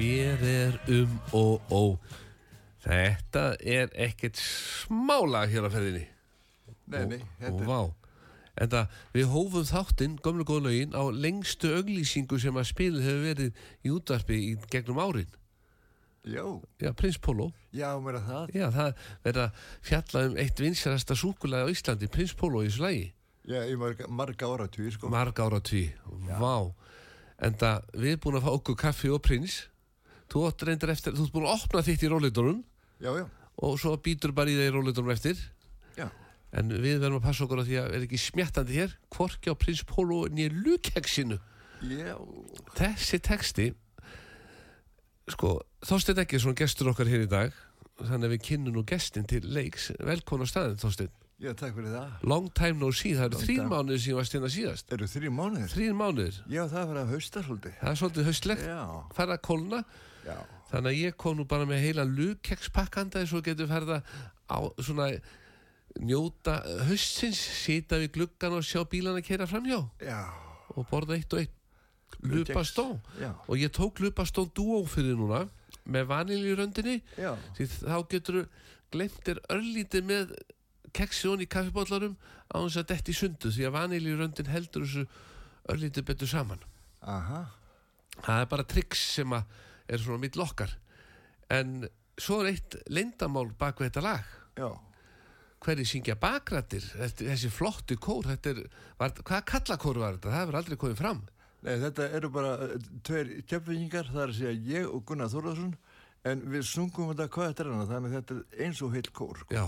mér er um og ó. Þetta er ekkert smála hér að ferðinni. Nei, nei, þetta er Vá. En það, við hófum þáttinn, gamla góðlaugin á lengstu auglýsingu sem að spilið hefur verið í útvarpi í gegnum árin. Já Já, Prins Pólo Já, mér að það. Já, það verða fjallað um eitt vinsarasta súkulæði á Íslandi, Prins Pólo í þessu lægi Já, í marga, marga áratví, sko. Marga áratví, vá. En það, við erum búin að fá okkur kaffi og prins þú átt reyndar eftir, þú ert búin að opna þitt í róleitunum Já, já, og svo býtur bara í það í róleitunum eftir. Já. en við verðum að passa okkur á því að er ekki smjattandi hér hvorki á prins Pólo nýja lukeksinu Já, þessi texti sko, Þorstein Eggesson gestur okkar hér í dag þannig að við kynnum nú gestin til leiks. Velkona á staðin Þorstein já, takk fyrir það. long time no see, það eru Long þrýr time. mánuðir síðan varst hérna síðast. Eru þrjú mánuðir? þrýr mánuðir, Já, það var að hausta svolítið. það er svolítið haustlegt. Já, fara að kólna, já, þannig að ég kom nú bara með heila lukekspakkanda svo getur ferða á svona njóta haustsins sita við gluggan og sjá bílana kera framhjá. Já, og borða eitt og eitt. Lupastó já, og ég tók lupastó dúó fyrir núna með vaniljuröndinni keksjón í kaffibóllarum á þess að detti sundu því að vaniljuröndin heldur þessu örlítið betur saman. Aha, það er bara triks sem er svona mitt lokkar en svo er eitt leyndamál bak við þetta lag. Já. hverju syngja bakrættir þessi flotti kór er, var, hvaða kallakór var þetta? Það hefur aldrei komið fram. Nei, þetta eru bara uh, tveir kjöpfingingar, það er að segja ég og Gunnar Þórðarsson, en við sungum þetta hvað þetta er þannig að þetta er eins og heil kór, sko. já,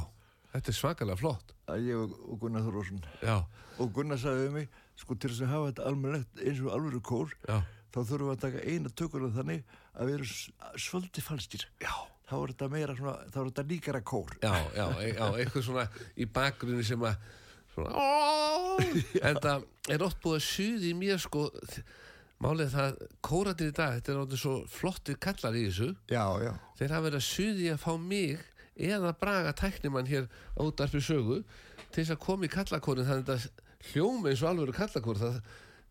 þetta er svakalega flott Að ég og, Gunnar Þórðarsson. já, Og Gunnar sagði við mig, sko til þess að hafa þetta almennlegt eins og alvöru kór, já, þá þurfum við að taka eina tökur af þannig að við erum s- svolítið falskir. já Þá er þetta meira svona, þá er þetta líkara kór. já, já, e- já, eitthvað svona í bakgrunni sem að svona, en það er oft búið að suði í mér sko málið það, kóratir í dag þetta er náttúrulega svo flottir kallar í þessu Já, já, þeir hafa verið að suði að fá mig eða braga tæknimann hér á útarpi sögu til þess að koma í kallakórin þannig að hljóma eins og alveg kallakór það,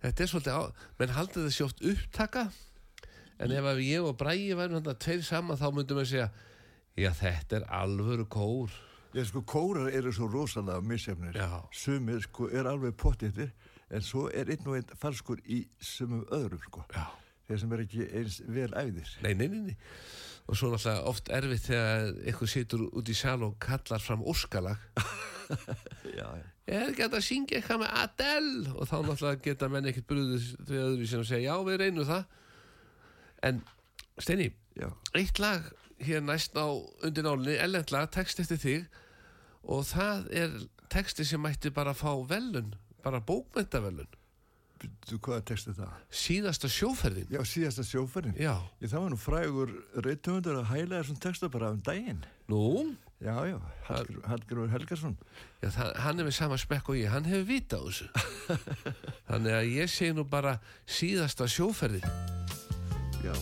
þetta er svolítið á menn haldið þessi oft upptaka en ef að ég og Bræi værum þannig að tveir saman þá myndum við segja já þetta er alvöru kór ég sko kórar eru svo rosalega misjafnir. Já. Sumir sko er alveg pottittir, en svo er einn og einn falskur í sumum öðrum, sko. já Þeir sem er ekki eins vel æðir. Nei, nei, nei, nei. Og svo náttúrulega oft erfitt þegar eitthvað situr út í sal og kallar fram óskalag. Já, já. Er ekki að syngja eitthvað með Adele? Og þá náttúrulega geta menn ekkert brúðið til öðru sem segja, já, við reynum það. En, Steini, Já, eitt lag hér næst á undir nálinni, ellendlag, text eftir þig og það er texti sem mætti bara fá velun, bara bókmyndavelun. Þú hvaða er það? Síðasta sjóferðin. Já, síðasta sjóferinn. Já. Ég það var nú frægur reythöfundur að hæla þessum texta bara um daginn. Nú, Já, já, Hallgr- Hallgrímur Helgarsson. Já, það, hann er með sama spekk og ég, hann hefur vita á þessu. Þannig að ég segi nú bara síðasta sjóferðin. Já.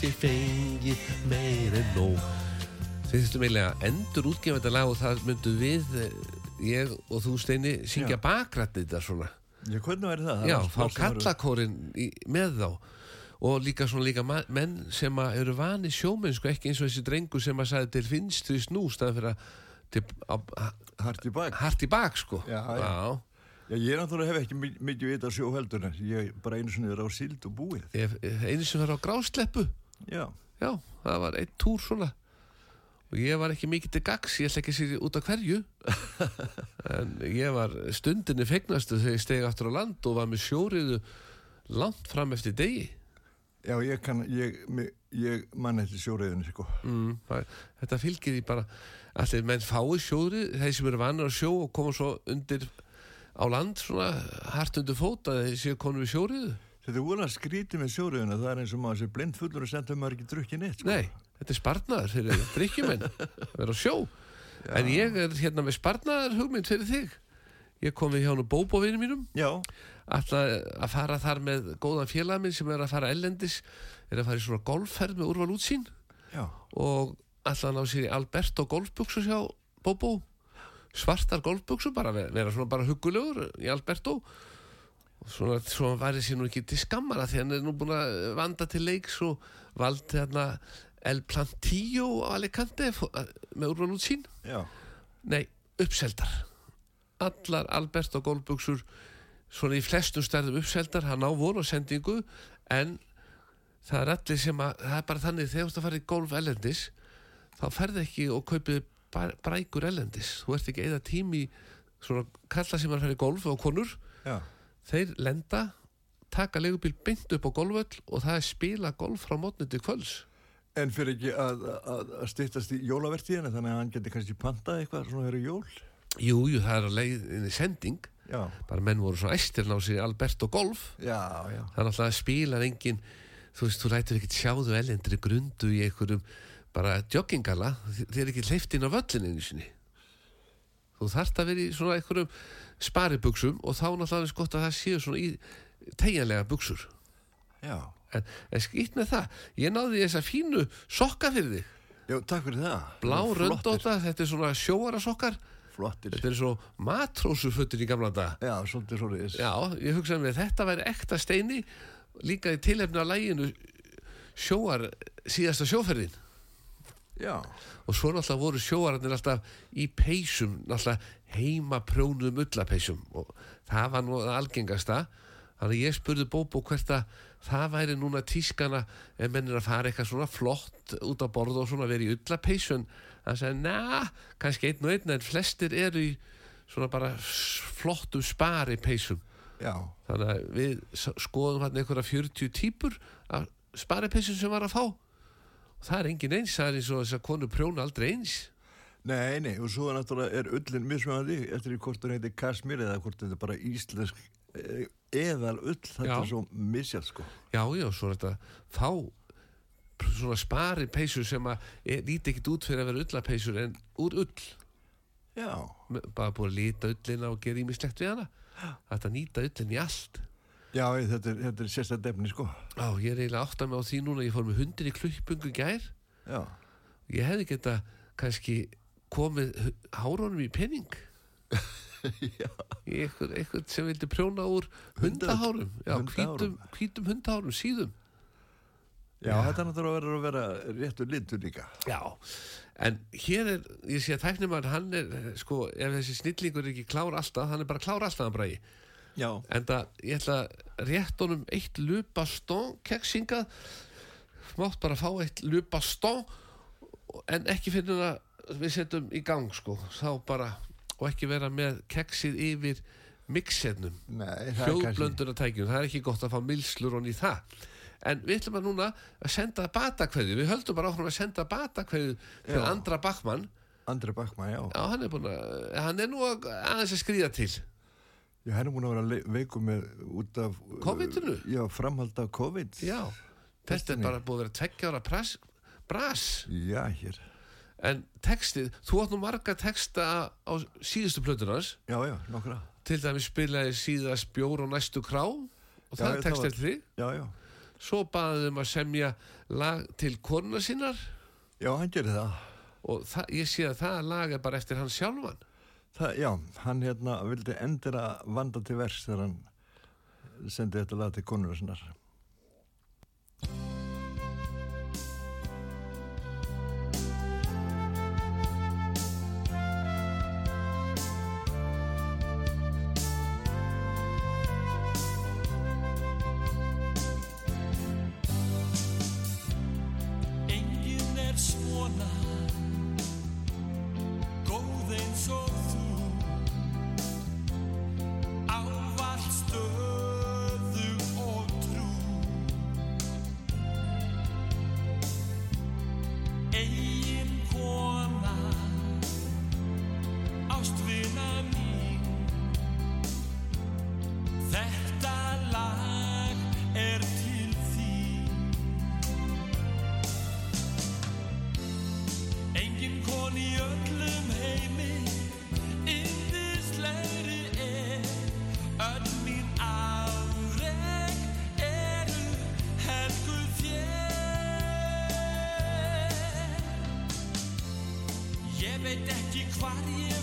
Hafist ég fengi meir en nóg Þið þurftum eiginlega að endur útgefa þetta lag og það myndu við eh, ég og þú Steini syngja Já. bakrætti þetta svona Já, hvernig væri það? Já, er fá sem kallakórin með þá og líka svona líka menn sem eru vani sjómennsku ekki eins og þessi drengur sem að sagði til finnst því snú staðan fyrir að á, Hart í bak. hart í bak sko Já, já. Já, ég náttúrulega hef ekki mi- mikið vita á sjó heldur en ég bara einu sinni er á síld og búið. Ég, einu sem var á grásleppu Já, já, það var einn túr svona. Og ég var ekki mikið til gags ég ætla ekki að sér út af hverju. En ég var stundinni fegnastu þegar ég stegi aftur á land og var með sjóriðu langt fram eftir degi. Já, ég kann, ég, mi- ég mann eftir sjóriðinu, sko. mm, það, þetta fylgir í bara. Allir menn fái sjóri þeir sem eru vanur að sjó og koma svo undir á land svona hart undir fót að þeir séu konum við sjóriðu Þetta er vola skrítið með sjóriðinu, það er eins og maður sé blind fullur og sendur maður ekki drukkin eitt, sko. nei, þetta er sparnaður fyrir drikkjumenn að vera á sjó. En ég er hérna með sparnaður hugmynd fyrir þig. Ég kom við hjá nú bóbóvinu mínum. Já, alltaf að fara þar með góðan félag minn sem er að fara ellendis er að fara í svona golfferð með úrval útsýn. Já, og alltaf ná sér í Alberto golfbuxur hjá Bobo svartar golfbuxur, bara vera, svona bara huggulegur í Alberto. og svona, svona væri sér nú ekki til skammara því hann er nú búin að vanda til leiks og valdi hérna El Plantillo á Alicante með útsýn já. nei, uppseldar. Allar Alberto golfbuxur svona í flestum stærðum uppseldar hann á voru á sendingu en það er allir sem að það er bara þannig þegar þú ert að fara í golf ellendis þá ferði ekki og kaupið brækur ellendis þú ert ekki eða tími svona kalla sem að fara í golf og konur. Já, þeir lenda taka legubíl beint upp á golföll og það er spila golf frá mótni til kvöls en fyrir ekki að, að, að stýttast í jólavertíðinu þannig að hann geti kannski pantað eitthvað svona fyrir jól. Jú, jú, það er að leiðinni sending. Já, bara menn voru svo æstir ná sér Alberto golf. Já, já. það náttúrulega að spila engin þú veist, þú lætur ekkert sjáðu elendri grundu í einhverjum bara joggingala, þið er ekki hleyft inn á völlin einu sinni þú þarft að vera í svona einhverjum sparibuxum og þá náttúrulega er gott að það séu svona í tegjanlega buxur. Já, en, en skýtt með það, ég náði þessa fínu sokka fyrir þig, já, takk fyrir það. blá röndóta þetta er svona sjóara sokkar. Flottir. þetta er svo matrósufötur í gamla daga. Já, svolítið svolítið. Já, ég hugsaði með þetta væri ekta steini líka í tilefni á læginu sjóar síðasta sjóferðin Já, og svo náttúrulega voru sjóararnir alltaf í peysum, náttúrulega heima prjónuðum ullapeysum. Og það var nú algengasta. Þannig að ég spurði Bóbo hvert að það væri núna tískana ef menn er að fara eitthvað svona flott út á borð og svona verið í ullapeysun það sagði, na, kannski einn og einn en flestir eru í svona bara flottum spari peysum já, þannig að við skoðum hann einhverja 40 típur af sparipissum sem var að fá og það er engin eins, það er eins og þess að konu prjóna aldrei eins. Nei, nei, og svo náttúrulega er ullin mismjöndi eftir í hvort hún heiti Kasmir eða hvort þetta er bara íslensk eh, eðal ull, þetta Já. er svo misjalt sko. já, já, svo er þetta fá pr- svona sparipeysur sem að er, líti ekkit út fyrir að vera ullapeysur en úr ull. Já, bara búið að lita ullina og gera ímislegt við hana. Þetta nýta ullin í allt já, þetta er, þetta er sérstætt efni sko. á, ég er eiginlega átt að mig á því núna ég fór með kluppungu í gær. Já, ég hefði geta kannski komið hárunum í penning í einhver, einhver sem vildi prjóna úr hundahárum. Já, hvítum, hvítum hundahárum, síðum. Já, þetta er náttúrulega verður að vera réttur litur líka. já, en hér er ég sé að tæknum hann er eh, sko, ef þessi snillingur er ekki klár alltaf hann er bara klár alltaf hann bræði Já, en það, ég ætla rétt honum eitt lupastón keksinga mátt bara fá eitt lupastón en ekki finnum að við setjum í gang sko. Þá bara, og ekki vera með keksið yfir mixernum. Er hljóðblöndunartækjum, það er ekki gott að fá milslur og í það. En við ætlum að núna að senda batakveðju, við höldum bara áfram að senda batakveðju til Já. Andra Bakmann Andri Bakma, já. já, hann er búin að, hann er nú að, aðeins að skrýða til Já, henni múin að vera veikum með út af... COVID-inu? Uh, já, framhald af COVID. Já, þetta er bara búið að vera tveggjára bras. Já, hér. En textið, þú átt nú marga texta á síðustu plötunars. Já, já, nokkra. Til dæmi spilaði síðast Bjór og næstu krá og já, það er textið til því. Já, já. Svo baðiðum að semja lag til korna sínar. Já, hann gerir það. Og það, ég sé að það lag er bara eftir hans sjálfan. Það, já, hann hérna vildi endur að vanda til vers þegar hann sendi þetta lag til konur og svona. body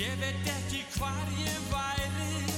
Ég veit ekki hvar ég væri.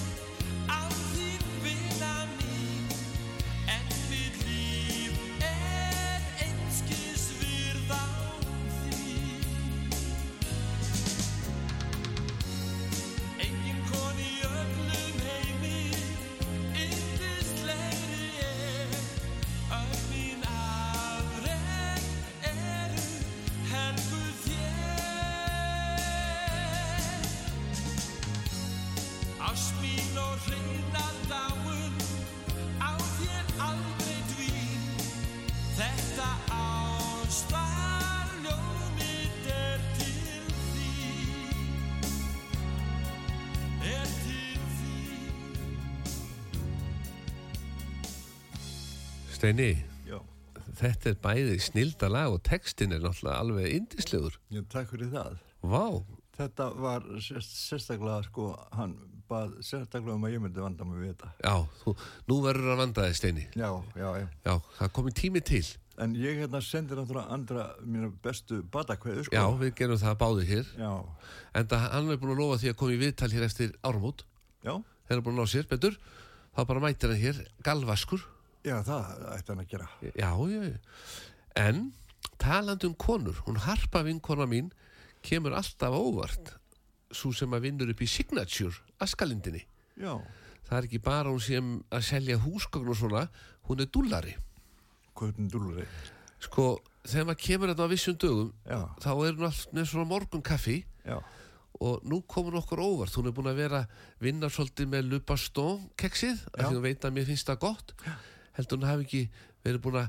Steini, Já. þetta er bæði snilda lag og textin er náttúrulega alveg indislegur. Já, takk fyrir það. Vá. Þetta var sérstaklega, sko, hann bað sérstaklega um að ég myndi vanda mig við þetta. Já, þú, nú verður að vanda þig, Steini. Já, já, já. Já, það komið tími til. En ég hérna sendir náttúrulega andra mínu bestu batakveðu, sko. Já, við gerum það báðu hér. Já. En það, hann er búin að lofa því að komi viðtal hér eftir áramót. Já. Þeir eru búin að ná sér, betur. Það bara mætir hann hér, galvaskur já, það ætti hann að gera. Já, já, já. En talandi um konur Hún harpa vinkona mín Kemur alltaf óvart Svo sem að vinnur upp í Signature Askalindinni. Já, Það er ekki bara hún sem að selja húsgögn og svona Hún er dúllari. Hvernig dúlur Sko, þegar maður kemur þetta á vissum dögum Já, Þá er hún alltaf með svona morgun kaffi já, og nú komur okkur óvart. Hún er búin að vera vinna svolítið með Lupastón keksið, af Já. því hún veit að mér finnst það gott heldur hún hafi ekki verið búin að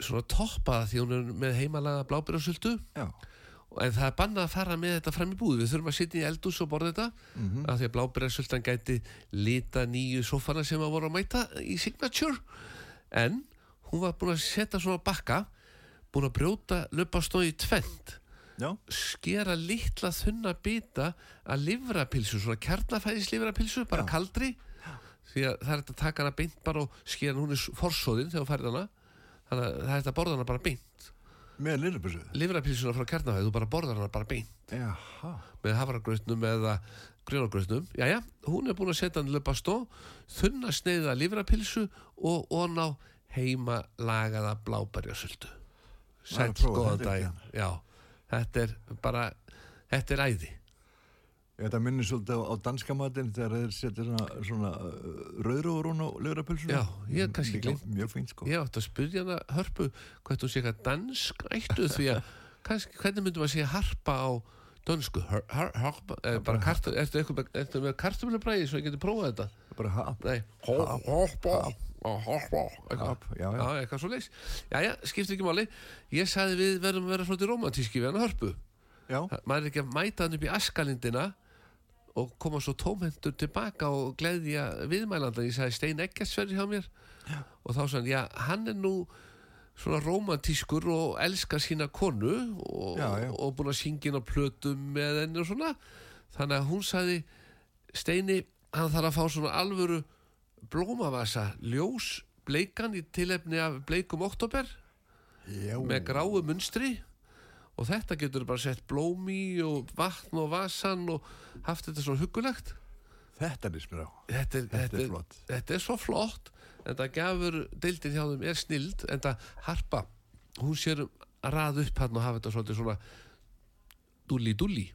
svona toppa því hún er með heimalaga blábyrjasöldu já, en það er bannað að fara með þetta fram í búð við þurfum að sitja í eldús og borða þetta Mhm. af því að blábyrjasöldan gæti lita nýju sofana sem að voru að mæta í Signature. En hún var búin að setja svona bakka búin að brjóta Lupastón í tvent já, skera litla þunna bita að livrapilsu, svona kjarnafæðis livrapilsu, bara Já. kaldri því að það er þetta að taka hana beint bara og skera hún er forsóðin þegar þú færð hana. Þannig að það er þetta að borða hana bara beint. Með lirrubussu. livrapilsuna frá kjarnafæði, þú bara borðar hana bara beint. Jaha, með hafragrautnum eða grjónagrautnum jæja, hún er búin að setja hann löpa stó þunna sneiða livrapilsu og on á heima lagaða blábærjasöldu sætt góðan daginn. já, þetta er bara þetta er æði þetta minnir svolítið á, danska matinn þegar þeir setja svona, svona uh, rauðrúur hún á lirrupulsuna. Já, ég hef kannski gleymt. Mjög fínt, sko. Ég átti að spyrja hana hörpu hvað þú eitthvað dansk ættu því að kannski, hvernig myndum að sé harpa á dönsku? Har, har, harpa, eða bara kartu, ertu, eitthvað, með kartumilubræði svo ég geti prófað þetta? Bara hap. Nei, har- harpa harpa. Eitthvað. Hap, já, já. Já, svo skiptir ekki máli. Ég sagði við verðum að vera svolítið romantíski við hana hörpu. Já, maður er ekki að mæta hann upp í askalindina og koma svo tómhendur tilbaka og gleðja viðmælanda. Ég sagði Stein Eggertsverði hjá mér. Já. og þá hann, já, hann er nú svona romantískur og elskar sína konu og, Já, og búin að syngja inn á plötum með henni og svona. Þannig að hún sagði Steini, hann þarf að fá svona alvöru blómavasa ljós bleikan í tilefni af bleikum oktober já. með gráu munstri og þetta getur bara sett blóm í og vatn og vasan og haft þetta svona huggulegt Þetta er mér á. þetta er, Þetta er flott. þetta er svo flott en það gafur deildin hjá þeim er snild en það harpa hún sér að raða upp hann og hafa þetta svona dulli dulli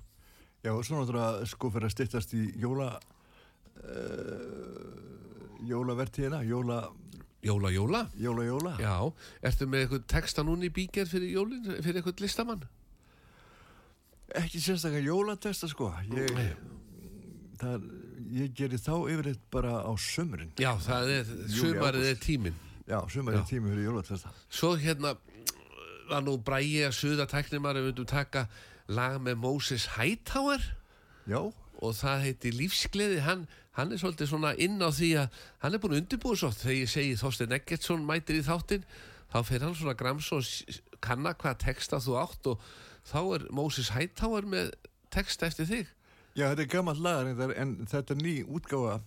Já, og svo náttúrulega sko fyrir að styttast í jóla uh, jólavertíðina, jóla, jóla jóla jóla, jóla. já, ertu með eitthvað texta núna í bíger fyrir jólin, fyrir eitthvað listamann Ekki sérstaklega jólatesta sko. Ég, það, ég geri þá yfirleitt bara á sömurinn. já, það er, Júlí, sumarið er tíminn Já, sömurinn Já. er tími fyrir jólatesta. Svo hérna var nú bræði að suða tæknimar við myndum taka lag með Moses Hightower Já, og það heiti Lífsgleði hann, hann er svolítið svona inn á því að hann er búin undirbúið svo þegar ég segi Þorstein Eggertsson mætir í þáttinn þá fer hann svona grams og kanna hvað texta þú átt og þá er Moses Hightower með texta eftir þig Já, þetta er gammalt lagar en, þetta er ný útgáfa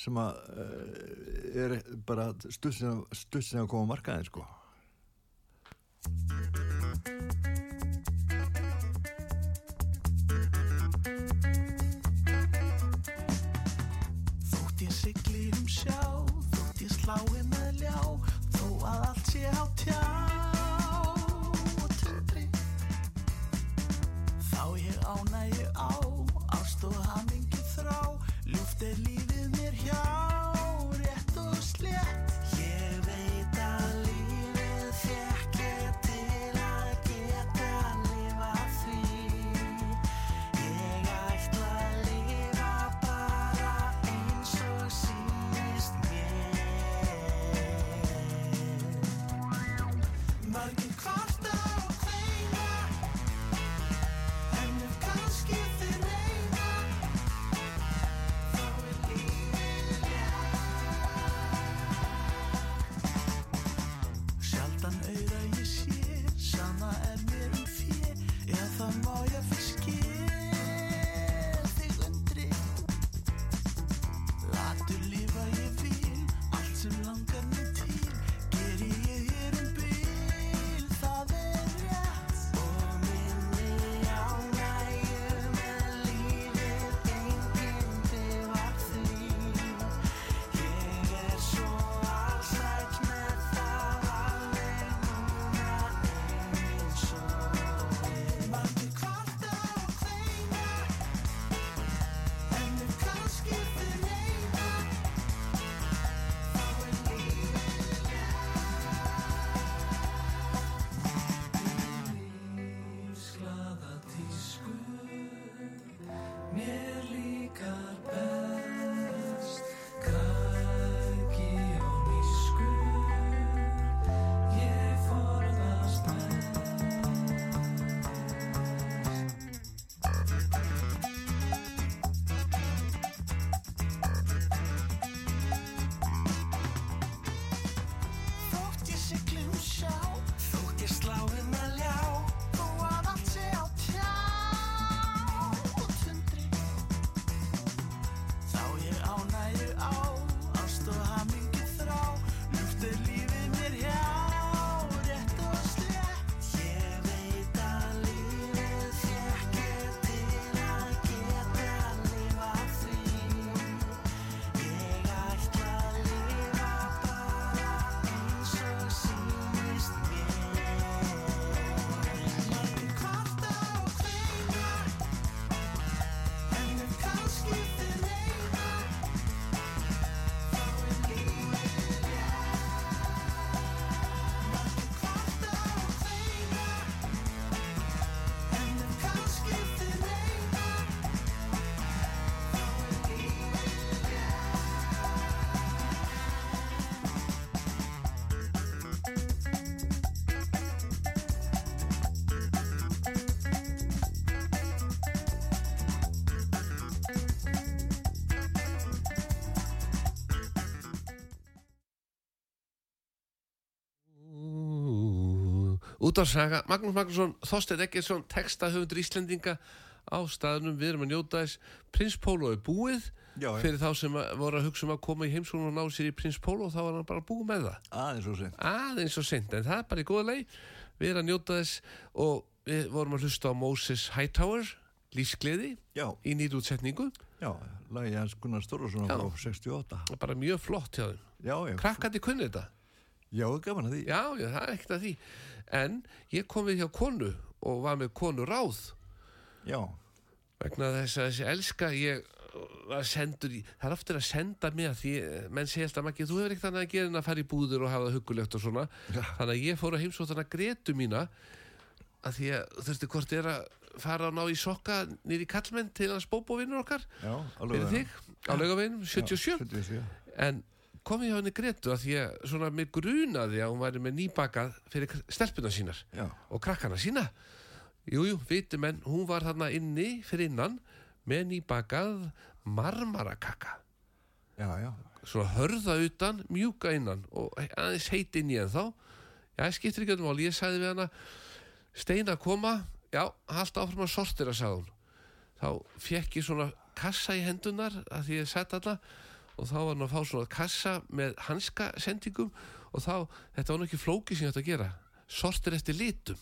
sem að uh, er bara stutsin að koma á markaðin sko. Allt Útvarsaga, Magnús Magnússon, Þorstein Eggertsson, textahöfundur Íslendinga á staðnum, við erum að njóta þess. Prins Pólo er búið. Já, fyrir þá sem að- voru að hugsa um að koma í heimskólum og ná sér í Prins Pólo þá var hann bara búið með það. Aðeins og sem aðeins og seint, en það er bara í góða leið við erum að njóta þess og við vorum að hlusta á Moses Hightower lífsgleði Já, í nýrútsetningu já, lagi hans Gunnar Stórvarsson Já. frá 68 bara mjög flott hjá þeim. Krakkandi kunni þetta já, gaman að því. Já, já, það er ekkert að því. En ég kom við hjá konu og var með konu ráð. Já, vegna þess að þessi elska ég var sendur það er oftir að senda mig að því, menn segja alltaf Maggi, þú hefur ekkert annað að gera en að fara í búður og hafa það huggulegt og svona, Já. þannig að ég fór að heimsótt hana Gretu mína að því að þurfti hvort er að fara og ná í sokka nýri kallmenn til hans bóbóvinnur okkar. Já, fyrir þig, á laugaveginum 77, 77 en kom ég hjá henni Gretu að því að svona mig grunaði að hún væri með nýbakað fyrir stelpuna sínar Já, og krakkana sína. Jújú, jú, vitum en hún var þarna inni fyrir innan með nýbakað marmarakaka. Já, já. Svo hörða utan, mjúka innan og aðeins heit inn í en þá. Já, ég skiptir ekki um mál, ég sagði við hana steina að koma. Já, halda áfram að sortira, sagði hún. Þá fekk ég svona kassa í hendunar að því ég sett alla og þá var hann að fá svona kassa með hanska sendingum og þá, þetta var nú ekki flóki sem ég ætti að gera sortir eftir litum.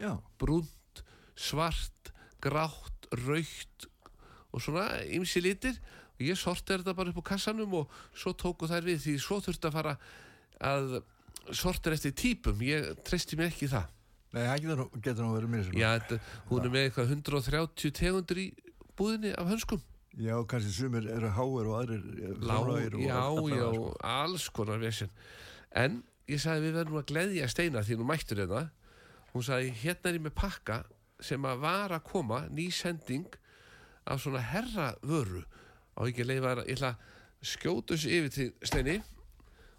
Já, brúnt, svart, grátt, raukt og svona ymsi litir. Og ég sorti þetta bara upp á kassanum og svo tóku þær við því svo þurfti að fara að sortir eftir típum, ég treysti mér ekki það. Nei, það getur, getur nú verið mér Já, þetta, hún er með eitthvað 130 tegundur í búðinni af hönskum Já, kannski sumir eru háir og aðrir eh, Lá, framlagir og já, já, sko. alls konar vesinn en ég sagði við verðum að gleðja steina því nú mættur hérna. Hún sagði hérna er ég með pakka sem að var að koma ný sending af svona herra vöru og ekki leifa þær að ég ætla að skjóta þessu yfir til steini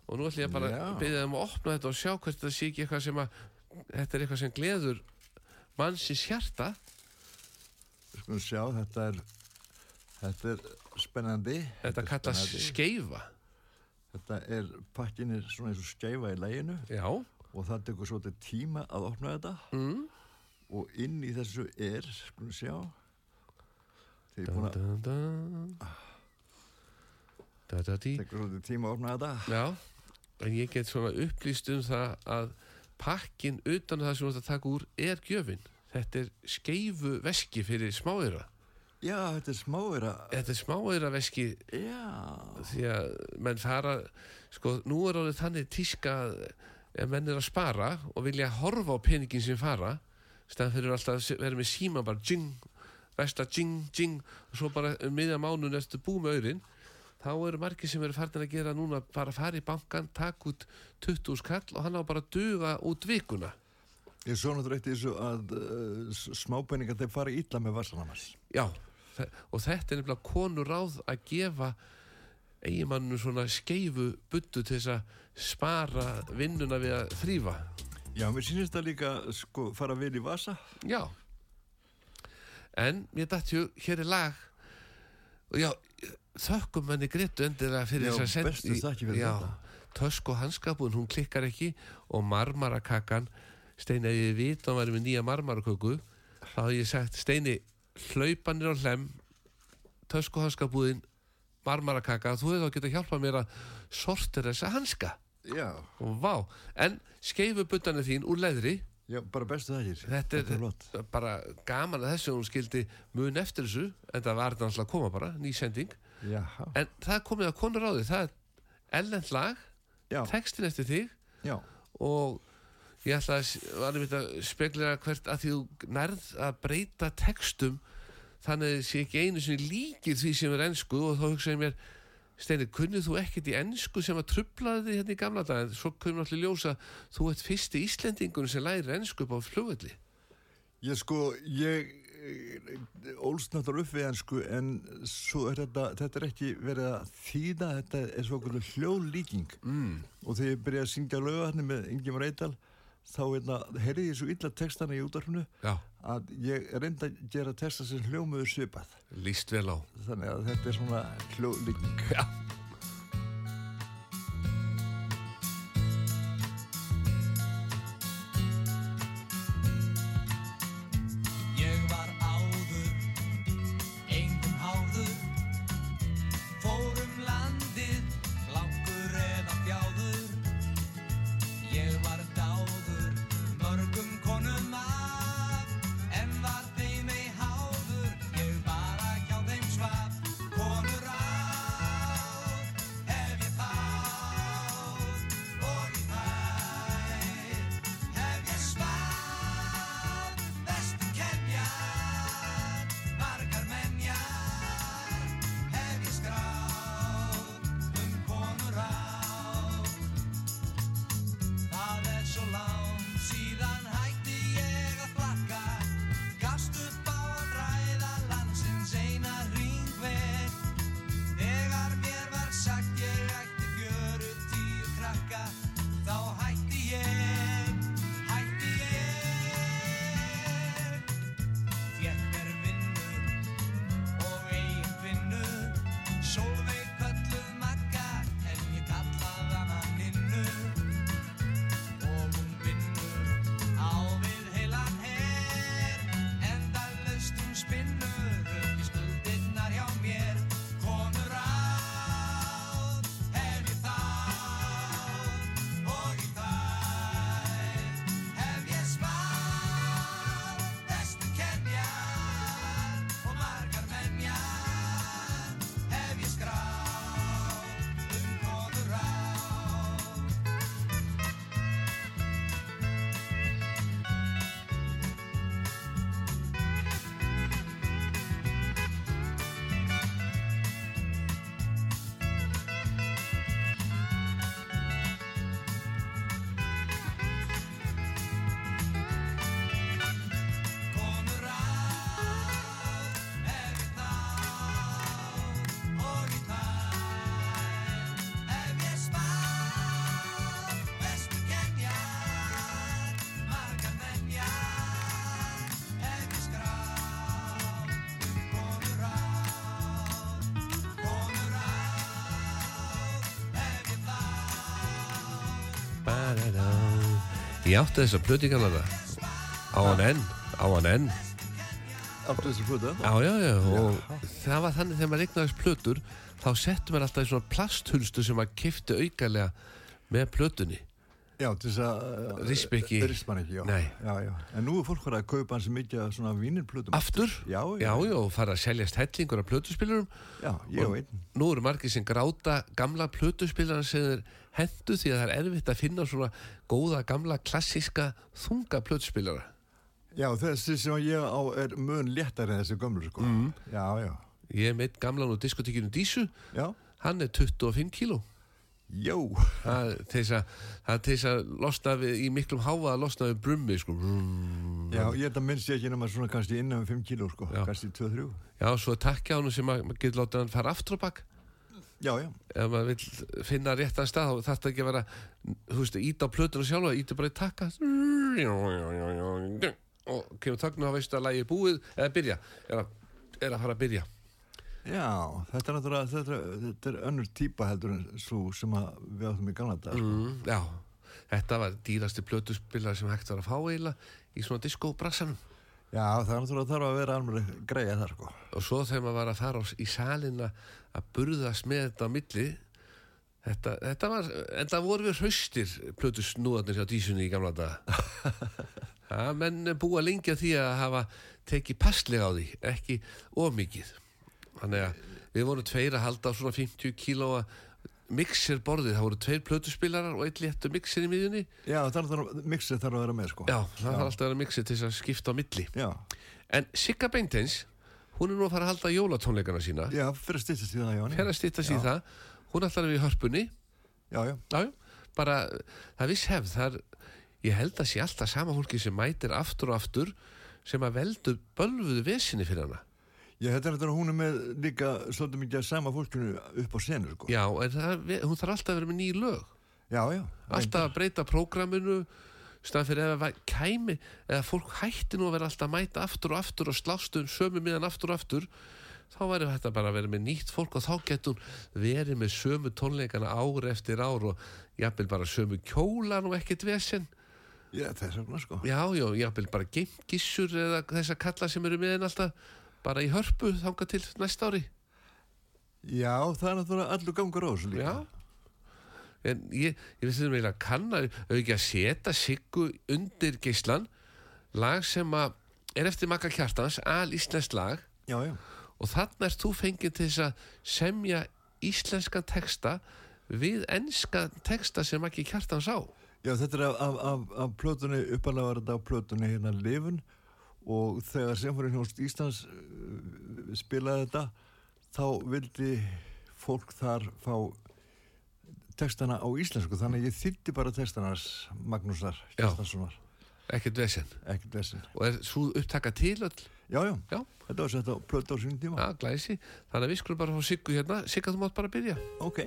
og nú ætla ég bara að byrja þeim að opna þetta og sjá hvert þetta sé ekki eitthvað sem að þetta er eitthvað sem gleður mannsins hjarta. Skulum sjá, þetta er þetta er spennandi. Þetta er kallast skeifa. Þetta er pakkin er svona eins og skeifa í læginu já, og það tekur svolítið tíma að opna þetta. Mm. og inn í þessu er, skulum sjá. Þegar ég er búin að tekur svolítið tíma að opna þetta. Já, en ég get svona upplýst um það að pakkin utan það sem þú ert að taka úr er gjöfin. Þetta er skeifu veski fyrir smáeira. Já, þetta er smáira Þetta er smáeira veski. Já, því að menn fara, sko, nú er orðið þannig tíska að menn er að spara og vilja horfa á peningin sem fara, stæðan fyrir alltaf að vera með síma bara jing, vesta jing, jing og svo bara um miðja mánun eftir bú með auðrin þá eru margir sem eru farin að gera núna bara fara í bankan, taka út 20 skall og hann á bara að duga út vikuna. Ég svo náttúrulega í þessu að uh, smápenningar þeir fara illa með varsanamars já, og þetta er nefnilega konur ráð að gefa eigimannu svona skeifu buddu til þess að spara vinnuna við að þrýfa Já, mér sýnist það líka sko fara vel í vasa. Já. En mér dætti ju, hér er lag. Og já, þökkum henni Gretu endilega fyrir Já, þess að senda fyrir tösk og hanskapun, hún klikkar ekki. Og marmarakakan Steini, ef ég vit að hann væri með nýja marmaraköku þá hef ég sagt, Steini hlaupanir á hlem tösk og hanskapúðin marmarakaka, þú hefur þá getað hjálpað mér að sortir þessa hanska. Já, og vá, en skeifubuttanir þín úr leðri. Já, bara bestu þakkir þetta er, flott. bara gaman að þessu hún skildi mun eftir þessu en það var þetta náttúrulega að koma bara, ný sending. Já, en það er komið að konur á því það er ellend lag, já, textin eftir þig já. og ég ætla að s- var einmitt að speglera hvert að því þú nærð að breyta textum þannig að það sé ekki einu sinni líkir því sem er ennsku og þá hugsaði mér Steini, kunnið þú ekkert í ennsku sem að trublaði því hérna í gamla dag en svo kunnum allir ljósa þú ert fyrsti Íslendingun sem lærir ennsku upp á flugvelli. Ég sko, ég eh, ólst náttúrulega upp við ennsku en svo er þetta, þetta er ekki verið að þýða, þetta er svo okkur hljóðlíking. Mm. og þegar ég byrjaði að syngja lögahatni með Ingemar Eidal þá hérna, heyrði ég svo illa textana í útvarfinu Já, að ég reyndi að gera texta sem hljómuður svipað. Líst vel á. Þannig að þetta er svona hljóðlíking Já da. Ég átti þess að plöti kannana á hann enn, á hann enn. Áttu þessi plötu Já, já, já, og það var þannig þegar maður eignaðist plötur þá settum maður alltaf í svona plasthulstu sem maður kifti aukalega með plötunni Já, til þess að Rispa ekki. Rispa hann ekki, já. Nei. já, já En nú er fólk farið að kaupa hans mikið af svona vínirplötum Aftur? Já, Já, já, og fara að seljast hellingur af plötuspilurum Já, ég og einn Nú eru margir sem gráta gamla plötuspilarar sem þeir hendu því að það er erfitt að finna svona góða, gamla, klassíska, þunga plötuspilara. Já, þessi sem ég á er mun léttari en þessi gömlu, sko Mhm. Já, já, Ég er meitt gamlan úr diskotekinu Dísu, já hann er 25 kíló. Jó, Það er til þess að, losna við, í miklum háfa að losna við brummi, sko. Brrrr. já, ég þetta minnst ég ekki nema svona kannski innan við 5 kíló, sko Já. Kannski 2-3 Já, svo takkja hann sem að maður getur látið hann fara aftur á bakk. Já, já, Ef maður vil finna réttan stað, þá þarf það ekki að vera, þú veist, íta á plötuna sjálfa, íta bara í takka. Og kemur takna og veistu að lægi búið, eða byrja, er að, er að fara að byrja. Já Þetta er náttúrulega, þetta er, þetta er önnur típa heldur en svo sem við áttum í gamla dag, sko Mm, já, þetta var dýrasti plötuspillar sem hægt var að fá eiginlega í svona diskóbrassanum. Já, það er náttúrulega þarf að vera alveg greið þar, sko Og svo þegar maður var að fara í salina að burðast með þetta á milli, þetta, þetta var, en það voru við hraustir plötusnúðarnir hjá dísunni í gamla daga. Já, menn búa lengi að því að hafa tekið passlega á því, ekki ómikið. Þannig að við vorum tveir að halda á svona 50 kílóa mixerborðið, það voru tveir plötuspilarar og einn léttu mixer í miðjunni. Já, það er þarf, að vera með, sko. Já, það þarf alltaf að vera mixer til þess að skipta á milli. Já, En Sigga Beinteins, hún er nú að fara að halda jólatónleikana sína, já, fyrir að stýttast í það, já fer að stýttast í það, hún ætlar við í hörpunni, Já, já, já, já, bara, það viss hefð, það er, ég held að sé alltaf sama fólki sem mætir aftur og aftur sem að veldu bölvuðu vesinni fyrir hana. Já, þetta er þetta hún er með líka svolítið mikið að sama fólkinu upp á senu, sko. Já, en það, hún þarf alltaf að vera með ný lög, já. já alltaf að breyta prógraminu, stað fyrir að væ- kæmi, eða fólk hætti nú að vera alltaf að mæta aftur og aftur og slástu um sömu miðan aftur og aftur, þá væri þetta bara að vera með nýtt fólk og þá getur hún verið með sömu tónleikana ár eftir ár og jafnvel bara sömu kjólan og ekkert vesen. Já, það er svona, sko. Já, já, jafnvel bara geimgissur eða þessa kalla sem eru henn alltaf bara í hörpu þanga til næsta ári. Já, það er náttúrulega allur gangur á þessu líka. Já. En ég, ég veist þeim eiginlega að kanna, auðvitað að setja Siggu undir geislan, lag sem að er eftir Magga Kjartans, al íslenskt lag Já, já. og þannig er þú fengið til þess að semja íslenskan texta við enska texta sem Maggi Kjartans á. Já, þetta er af, af, af, af plötunni, uppalega var þetta af plötunni hérna Livun og þegar Sinfoníunjónst Íslands uh, spilaði þetta, þá vildi fólk þar fá textana á íslensku, þannig að ég þýtti bara textanars Magnúsar. Kjartanssonar, Ekkert vesen. ekkert vesinn. Og er svo upptaka til öll? Já, já, þetta var sett á plötu á sínum tíma. Já, glæsi. Þannig að við skulum bara fá Siggu hérna. Sigga, þú mátt bara byrja. Ok.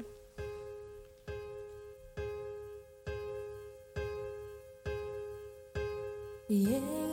Ég er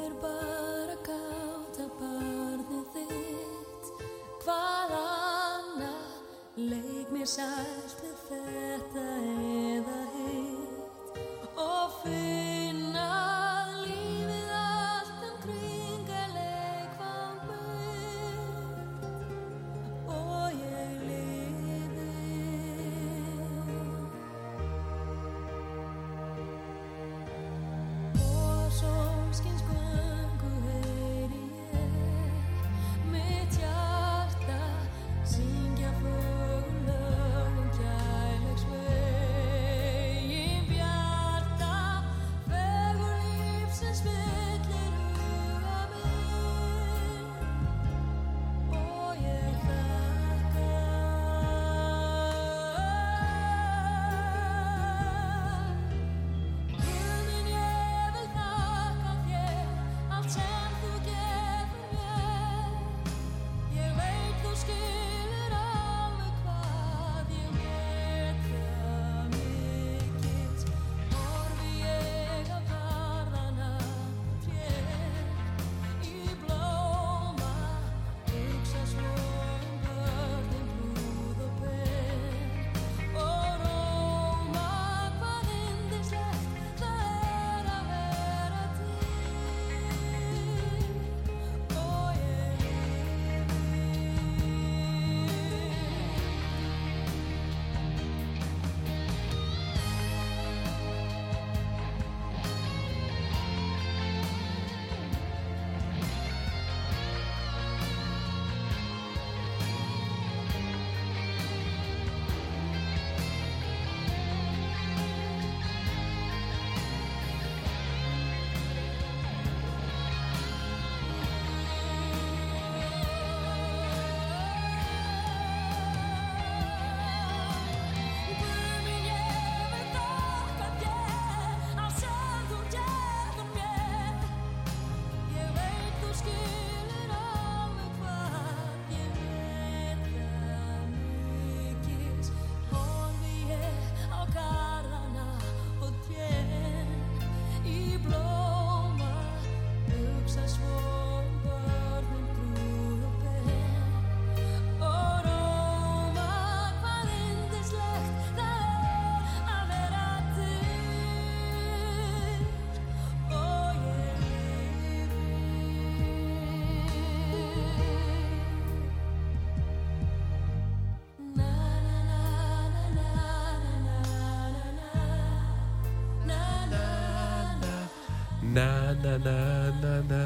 Na na na na.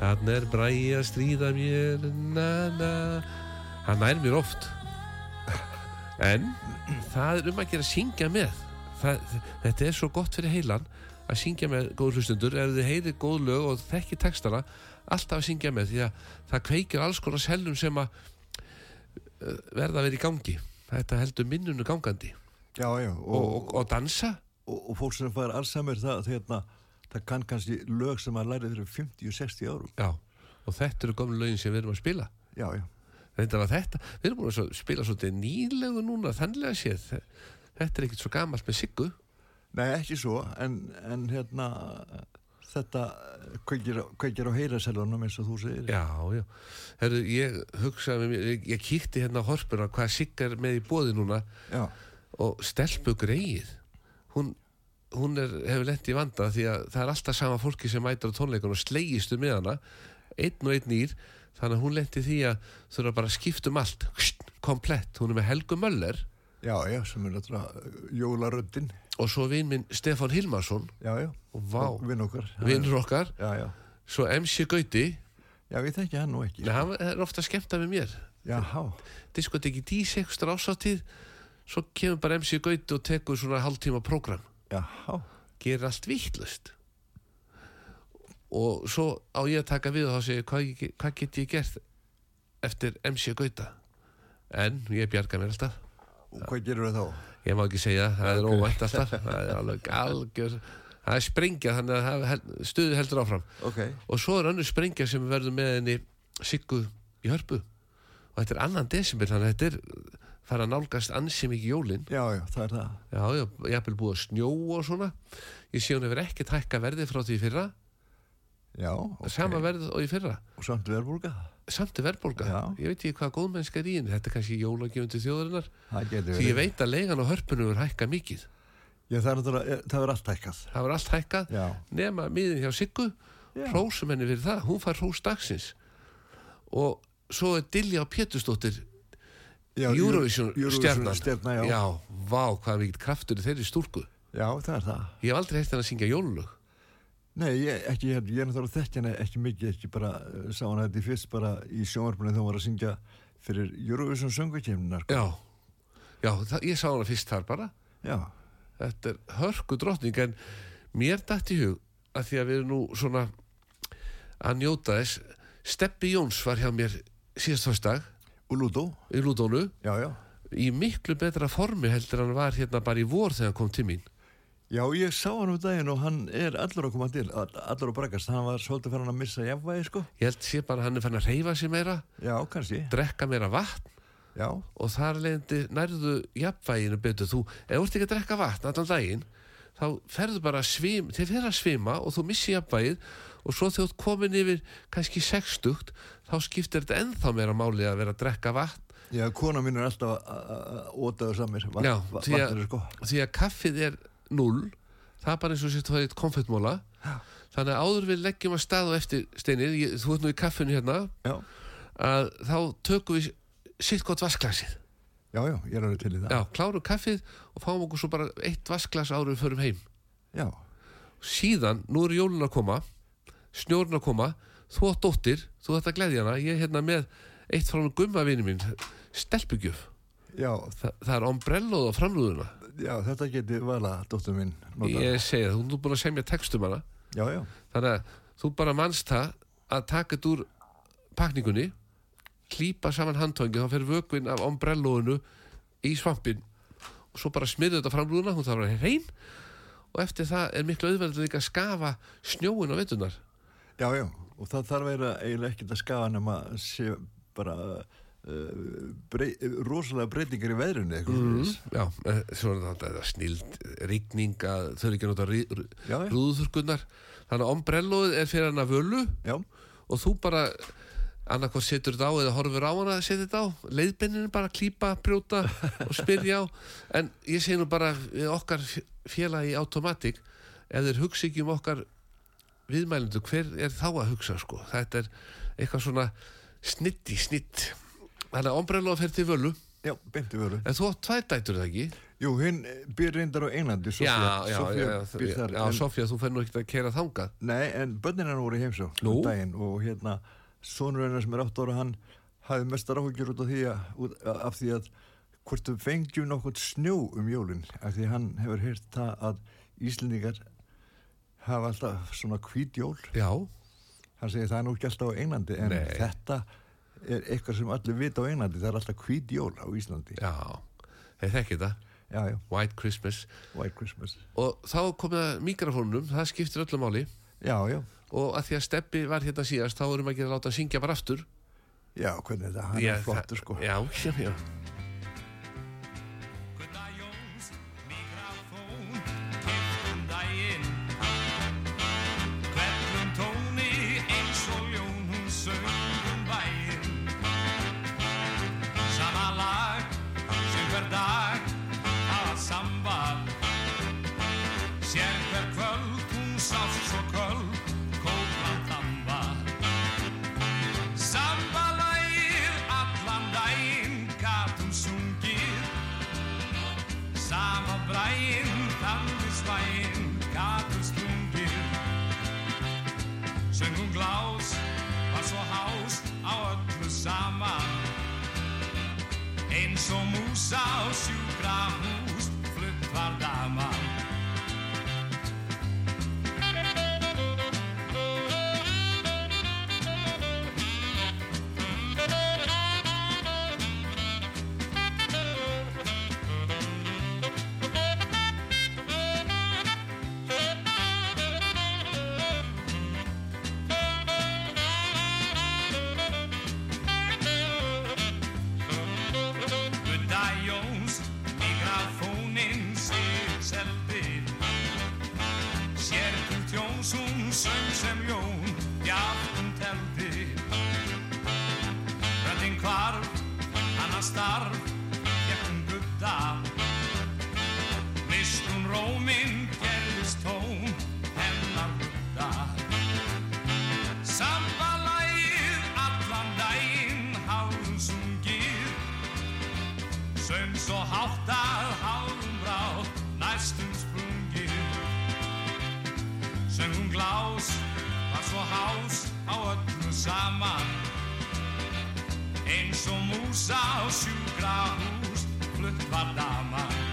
Hann er bræði að stríða mér. Na na. Hann nær mér oft. En það er um að gera að syngja með. Það, Þetta er svo gott fyrir heilan að syngja með góður hlustundur ef þið heyrir góð lög og þekki textana alltaf að syngja með því að það kveikir alls konar sellum sem að uh, verða að vera í gangi. Þetta heldur minnunu gangandi. Já, já, og, og, og, og dansa. Og, fólk sem fær Alzheimer það, þeirna, það kann kannski lög sem að læri fyrir 50-60 árum. Já, og þetta eru gömlu lögin sem við erum að spila. Já, já, Reyndar að þetta, við erum búin að spila svolítið nýlegu núna, þannlega séð. Þetta er ekkert svo gamalt með Siggu. Nei ekki svo, en, en hérna þetta kveikir, á- á heyraselunum eins og þú segir. Já, já, Herru, ég hugsaði með mér, ég, ég kíkti hérna á horpuna hvað Sigga er með í bóði núna. Já, og stelpu greið hún, hún er, hefur lent í vanda því að það er alltaf sama fólki sem mætir á tónleikun og slegistu með hana einn og einn nýr þannig að hún lenti því að þurfa bara að skipta um allt komplett, hún er með Helgu Möller. Já, já, sem er náttúrulega jólaröddin. og svo vinn minn Stefán Hilmarsson. Já, já, vinn okkar. vinnur okkar. Já, já, svo MC Gauti, já, ég þekki hann nú ekki. Nei, hann er ofta skemmta með mér. Já, há, diskoteki D6 ásáttíð svo kemur bara MC Gauti og tekur svona hálftíma prógram já, há, gerir allt vittlust og svo á ég að taka við og þá segja hvað, hvað get ég gert eftir MC Gauta? En ég bjarga mér alltaf. Og hvað gerur það þá? ég má ekki segja, það, það er óvænt alltaf. Það er alveg algjör það er sprengja þannig að hel- stuðið heldur áfram. Ok, og svo er önnur sprengja sem verður með henni Siggu í hörpu. Og þetta er annan desember þannig að þetta er fara að nálgast ansi mikið jólin. Já, já, það er það. já, já, ég hef búið að snjó og svona. Ég sé hún hefur ekkert hækka verði frá því fyrra. Já, ok. sama verð og í fyrra. Og samt verðbólga? samt er verðbólga, ég veit ekki hvað góðmennska er í henni. Þetta er kannski jólagjöfundi þjóðarinnar. Það því ég veit að leigan á hörpunum er hækka mikið. Já, það er náttúrulega, eh, það er allt hækkað. það var allt hækkað. Nema miðin hjá Siggu. Hrósum henni fyrir það, hún fær hrós dagsins. Og svo er Dilja Pétursdóttir Já, Eurovision stjarnan. stjarnan, já. já, vá, hvað mikill kraftur er þeirri stúrku Já, það er það. ég hef aldrei heilt henni að syngja jólulög. Nei, ég, ekki, ég, ég er náttúrulega þekki hana ekki mikið, ekki bara, uh, sá hana þetta í fyrst bara í sjónvarpunni þegar hún var að syngja fyrir Eurovision söngukemnar. já, já það, ég sá hana fyrst þar bara. Já, þetta er hörku drottning en mér dætt í hug að því að við erum nú svona að njóta þess. Steppi Jóns var hjá mér síðast fyrstdag og Ludo, í Lúdónu? Já, já. í miklu betra formi heldur hann var hérna bara í vor þegar hann kom til mín. Já, ég sá hann um daginn og hann er allur að koma til, all- allur að bregast, hann var svolítið fyrir hann að missa jafnvægi, sko. ég held sé bara hann er fann að reyfa sig meira. Já, kannski, drekka meira vatn. Já, og þar leðandi nærðu jafnvæginu betur þú, ef þú ert ekki að drekka vatn allan daginn, þá ferðu bara að svim, þið fer að svima og þú missi jafnvægið. Og svo ert komin yfir kannski sextugt, þá skiptir þetta ennþá meira máli að vera að drekka vatn. Já, kona mín er alltaf að- að að ótaðu samir, va- Já, va- því að- vatnir er sko. því að kaffið er null það er bara eins og sér þú hefði konfettmóla þannig að áður við leggjum að stað og eftir steinir, ég, þú ert nú í kaffinu hérna Já, að þá tökum við sitt gott vasklasið já, já, ég er alveg til í það. já, klárum kaffið og fáum okkur svo bara eitt vasklas áður við förum heim. Já, síðan, nú eru jólun að koma snjórun að koma þú átt dóttir, þú ætti að gleðja hana. Ég er hérna með eitt frá hann gumma vini mín. Stelpugjöf, Þa, það er ombrelloð á framrúðuna. Já, þetta geti vala, dóttur mín, nota. ég segi það, þú ert búin að semja textum hana. Já, já, þannig að þú bara manst það að taka þetta úr pakningunni klípa saman handtóngi þá fer vökvinn af ombrellóinu í svampin og svo bara smirðu þetta framrúðuna hún þarf að hrein. Og eftir það er miklu auðverðið líka að skafa snjóin á vetunar já, já, og það þarf að eiginlega ekkert að skafa nema að sé bara uh, brey, rosalega breytingar í veðrunni mm. já, eh, svo er þetta þetta snild rigning að þau ekki að nota rúðuþurkunnar þannig að ombrellóið er fyrir hann að völu Já, og þú bara annarkoð setur þetta á eða horfir á hana að setja þetta á. Leiðbenninu bara klípa, brjóta og spyrja á. En ég segi nú bara okkar félagi í automatik ef þeir hugsa ekki um okkar viðmælendu, hver er þá að hugsa sko, þetta er eitthvað svona snitti, snitt þannig að ombrello fer til völu. Já, beinti veru en þú átt tvær dætur það ekki? Jú, hinn býr reyndar á Englandi, Sofía. já, já, Sofía já, já, þar. já, en, Sofía, þú fer nú ekkert að kera þangað. Nei, en börnin hann voru í heimsó um daginn og hérna, sonur hennar sem er 8 ára, hann hafði mestar áhugjur út af því að, af því að hvort við fengjum nokkuð snjó um jólinn, af því hann hefur heyrt það að Íslendingar hafa alltaf svona hvít jól. Já, hann segir það er nú ekki alltaf á Englandi en Nei. þetta er eitthvað sem allir vita á Englandi, það er alltaf hvít jól á Íslandi. Já, þeir þekki þetta. Já, já, White Christmas. White Christmas. Og þá komið að mikrofónunum, það skiptir öllu máli. Já, já, og að því að Steppi var hérna síðast þá erum ekki að láta að syngja bara aftur. Já, hvernig þetta, hann Já, er flottur það- sko. Já, já, já og músa Eins og músa á sjúkra hús, flutt var daman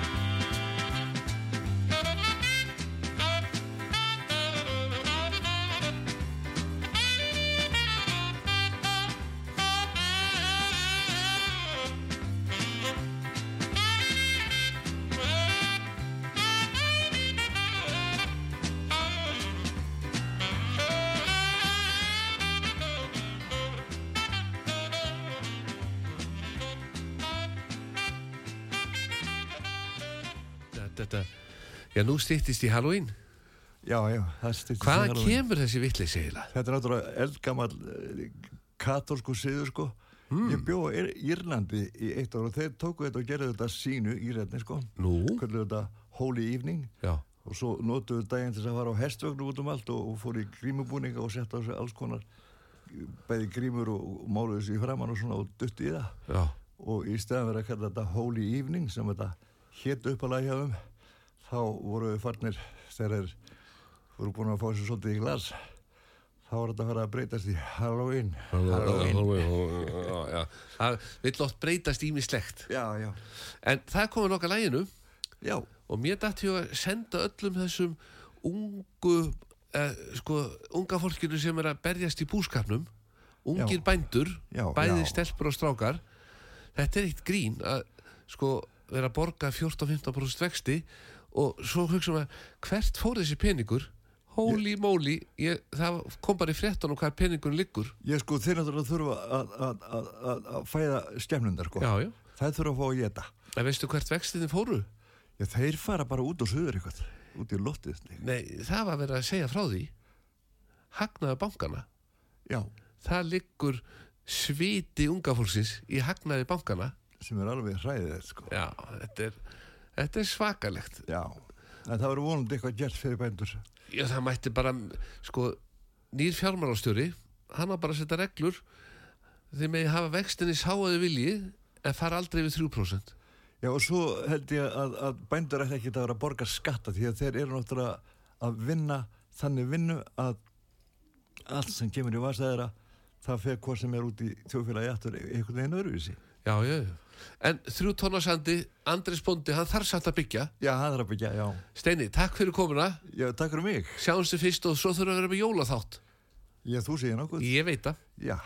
já, nú stýttist í Halloween já, já, það styrst Hvaðan kemur þessi vitleys eiginlega? Þetta er náttúrulega eldgammal katólsku siður sko. Ég bjó Ir- Írlandi í eitt ára og þeir tóku þetta og gerðu þetta sínu Írlandi sko. Nú? Kallu þetta Holy Evening Já, og svo notuðu daginn til þess að fara á hestvögnu út um allt og, og fóru í grímubúninga og setta á sig alls konar bæði grímur og, og máluðu í framann og svona og duttu í það já, og í stæðan verið að kalla þetta Holy Evening sem þetta hétt upp að lægja um þá voru við farnir þegar voru búin að fá þessu svolítið í glas. Þá var þetta að fara að breytast í Halloween. Halloween já, já. Það vill oft breytast ímislegt En það komið nokkað læginu já, og mér dætti að senda öllum þessum ungu eh, sko, unga fólkinu sem er að berjast í búskapnum. Ungir bændur bæði stelpur og strákar. Þetta er eitt grín að sko vera að borga 14-15% vexti og svo hugsa maður hvert fór þessi peningur? Holy moly ég, það kom bara í fréttunum hvað peningun liggur. Ég sko þeir náttúrulega þurfa að, fæða skemmlundar sko. Já, já, það þurfa að fá að geta en veistu hvert vextinni fóru? já, þeir fara bara út og suður eitthvað út í loftið. Nei, það var verið að segja frá því. Hagnaði bankana já, það liggur sviti unga fólksins í hagnaði bankana sem er alveg hræðið sko. Já, þetta er, þetta er svakalegt já, en það verður vonandi eitthvað gert fyrir bændur já, það mætti bara sko, nýr fjármálastjóri hann var bara að setja reglur þeir megi hafa vextinni sáaði vilji en fara aldrei við 3% Já, og svo held ég að, að bændur ætti ekki að vera að borga skatta því að þeir eru náttúrulega að vinna þannig vinnu að allt sem kemur í vasa þeirra það fer hvað sem er út í þjóðfélagi aftur einhvern veginn öðruvísi. Já, já, já. En þrjú tónna sandi, Andris Bondi, hann þarf samt að byggja. Já, það er að byggja, já. Steini, takk fyrir komuna. Já, takk fyrir mig. Sjáumst þið fyrst og svo þurfum við að vera með jólaþátt. Já, þú segir nokkuð. Ég veit það. Já.